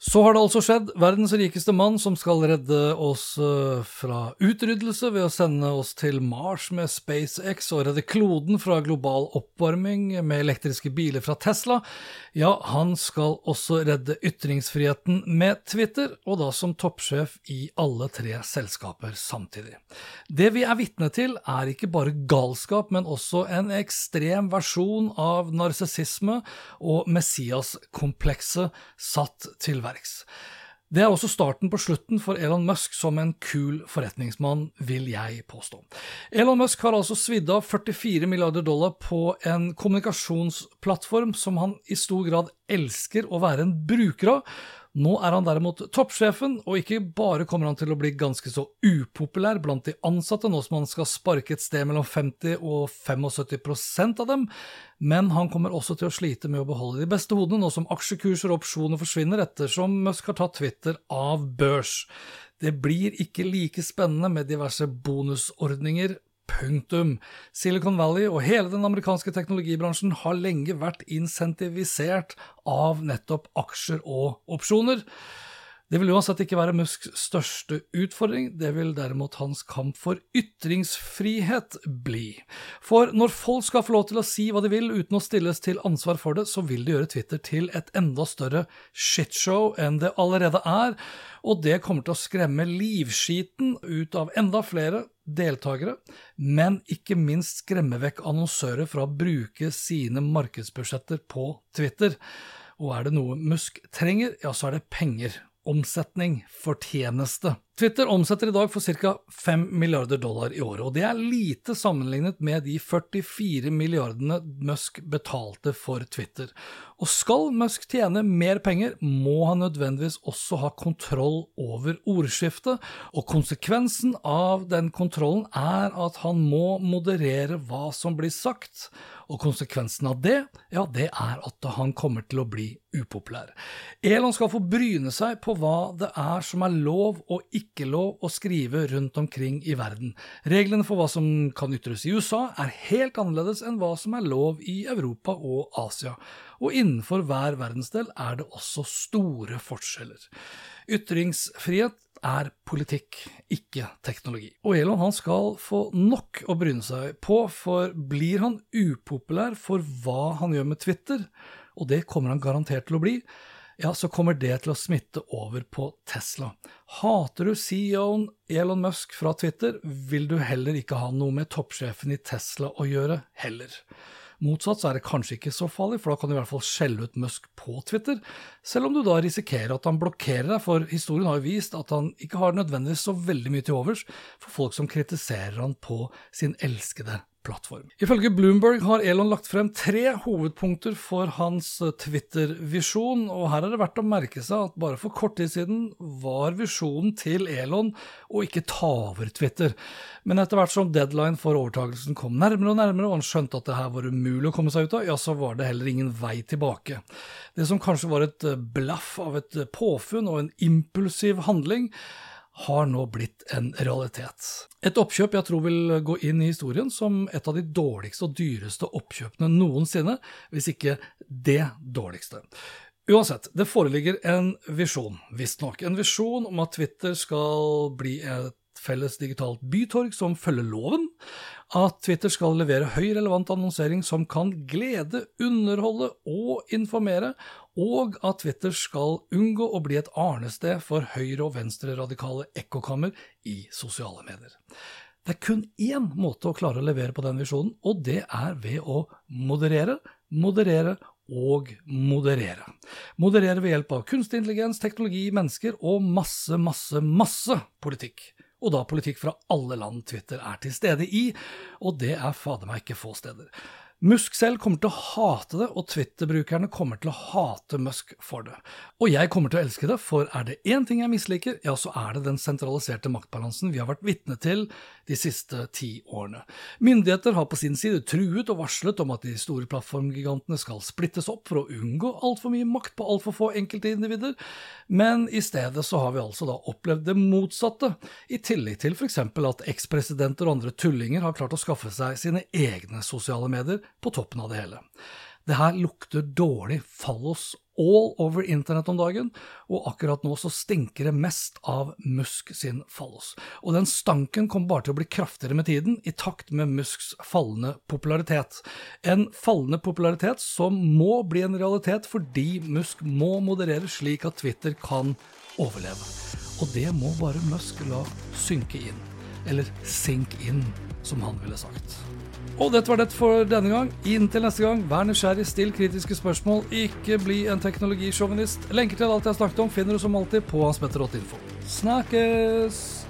Så har det altså skjedd. Verdens rikeste mann som skal redde oss eh, fra utryddelse ved å sende oss til Mars med SpaceX og redde kloden fra global oppvarming med elektriske biler fra Tesla, ja, han skal også redde ytringsfriheten med Twitter, og da som toppsjef i alle tre selskaper samtidig. Det vi er vitne til, er ikke bare galskap, men også en ekstrem versjon av narsissisme og Messias-komplekset satt til verks. Det er også starten på slutten for Elon Musk som en kul forretningsmann, vil jeg påstå. Elon Musk har altså svidd av 44 milliarder dollar på en kommunikasjonsplattform som han i stor grad elsker å være en bruker av. Nå er han derimot toppsjefen, og ikke bare kommer han til å bli ganske så upopulær blant de ansatte, nå som han skal sparke et sted mellom 50 og 75% av dem, men han kommer også til å slite med å beholde de beste hodene, nå som aksjekurser og opsjoner forsvinner ettersom Musk har tatt Twitter av børs. Det blir ikke like spennende med diverse bonusordninger Punktum. Silicon Valley og hele den amerikanske teknologibransjen har lenge vært insentivisert av nettopp aksjer og opsjoner. Det vil uansett ikke være Musks største utfordring, det vil derimot hans kamp for ytringsfrihet bli. For når folk skal få lov til å si hva de vil uten å stilles til ansvar for det, så vil det gjøre Twitter til et enda større shitshow enn det allerede er, og det kommer til å skremme livskiten ut av enda flere deltakere, men ikke minst skremme vekk annonsører fra å bruke sine markedsbudsjetter på Twitter. Og er det noe Musk trenger, ja, så er det penger omsetning, fortjeneste. Twitter omsetter i dag for ca. 5 milliarder dollar i året, og det er lite sammenlignet med de 44 milliardene Musk betalte for Twitter. Og skal Musk tjene mer penger, må han nødvendigvis også ha kontroll over ordskiftet, og konsekvensen av den kontrollen er at han må moderere hva som blir sagt, og konsekvensen av det, ja, det er at han kommer til å bli upopulær. Elon skal få bryne seg på hva det er som er lov og ikke lov å skrive rundt omkring i verden. Reglene for hva som kan ytres i USA er helt annerledes enn hva som er lov i Europa og Asia, og innenfor hver verdensdel er det også store forskjeller. Ytringsfrihet er politikk, ikke teknologi. Og Elon han skal få nok å bryne seg på, for blir han upopulær for hva han gjør med Twitter, og det kommer han garantert til å bli, ja, så kommer det til å smitte over på Tesla. Hater du CEO-en Elon Musk fra Twitter, vil du heller ikke ha noe med toppsjefen i Tesla å gjøre, heller. Motsatt så er det kanskje ikke så farlig, for da kan du i hvert fall skjelle ut Musk på Twitter, selv om du da risikerer at han blokkerer deg, for historien har jo vist at han ikke har nødvendigvis så veldig mye til overs for folk som kritiserer han på sin elskede plattform. Ifølge Bloomberg har Elon lagt frem tre hovedpunkter for hans Twitter-visjon, og her er det verdt å merke seg at bare for kort tid siden var visjonen til Elon å ikke ta over Twitter. Men etter hvert som deadline for overtakelsen kom nærmere og nærmere, og han skjønte at det her var umulig å komme seg ut av, ja, så var det heller ingen vei tilbake. Det som kanskje var et blaff av et påfunn og en impulsiv handling, har nå blitt en realitet. Et oppkjøp jeg tror vil gå inn i historien som et av de dårligste og dyreste oppkjøpene noensinne, hvis ikke det dårligste. Uansett, det foreligger en visjon, visstnok. En visjon om at Twitter skal bli et felles digitalt bytorg som følger loven, at Twitter skal levere høy relevant annonsering som kan glede, underholde og informere, og at Twitter skal unngå å bli et arnested for høyre- og venstreradikale ekkokammer i sosiale medier. Det er kun én måte å klare å levere på den visjonen, og det er ved å moderere, moderere og moderere. Moderere ved hjelp av kunstig intelligens, teknologi, mennesker og masse, masse, masse politikk. Og da politikk fra alle land Twitter er til stede i, og det er fader meg ikke få steder. Musk selv kommer til å hate det, og Twitter-brukerne kommer til å hate Musk for det. Og jeg kommer til å elske det, for er det én ting jeg misliker, ja, så er det den sentraliserte maktbalansen vi har vært vitne til de siste ti årene. Myndigheter har på sin side truet og varslet om at de store plattformgigantene skal splittes opp for å unngå altfor mye makt på altfor få enkeltindivider, men i stedet så har vi altså da opplevd det motsatte, i tillegg til f.eks. at ekspresidenter og andre tullinger har klart å skaffe seg sine egne sosiale medier på toppen av det hele. Det her lukter dårlig fallos all over internett om dagen, og akkurat nå så stinker det mest av Musk sin fallos. Og den stanken kommer bare til å bli kraftigere med tiden, i takt med Musks fallende popularitet. En fallende popularitet som må bli en realitet fordi Musk må moderere slik at Twitter kan overleve. Og det må bare Musk la synke inn. Eller sink inn, som han ville sagt. Og dette var det for denne gang. Inntil neste gang, vær nysgjerrig, still kritiske spørsmål, ikke bli en teknologisjåvinist. Lenker til alt jeg har snakket om finner du som alltid på hanspetter.info. Snakkes!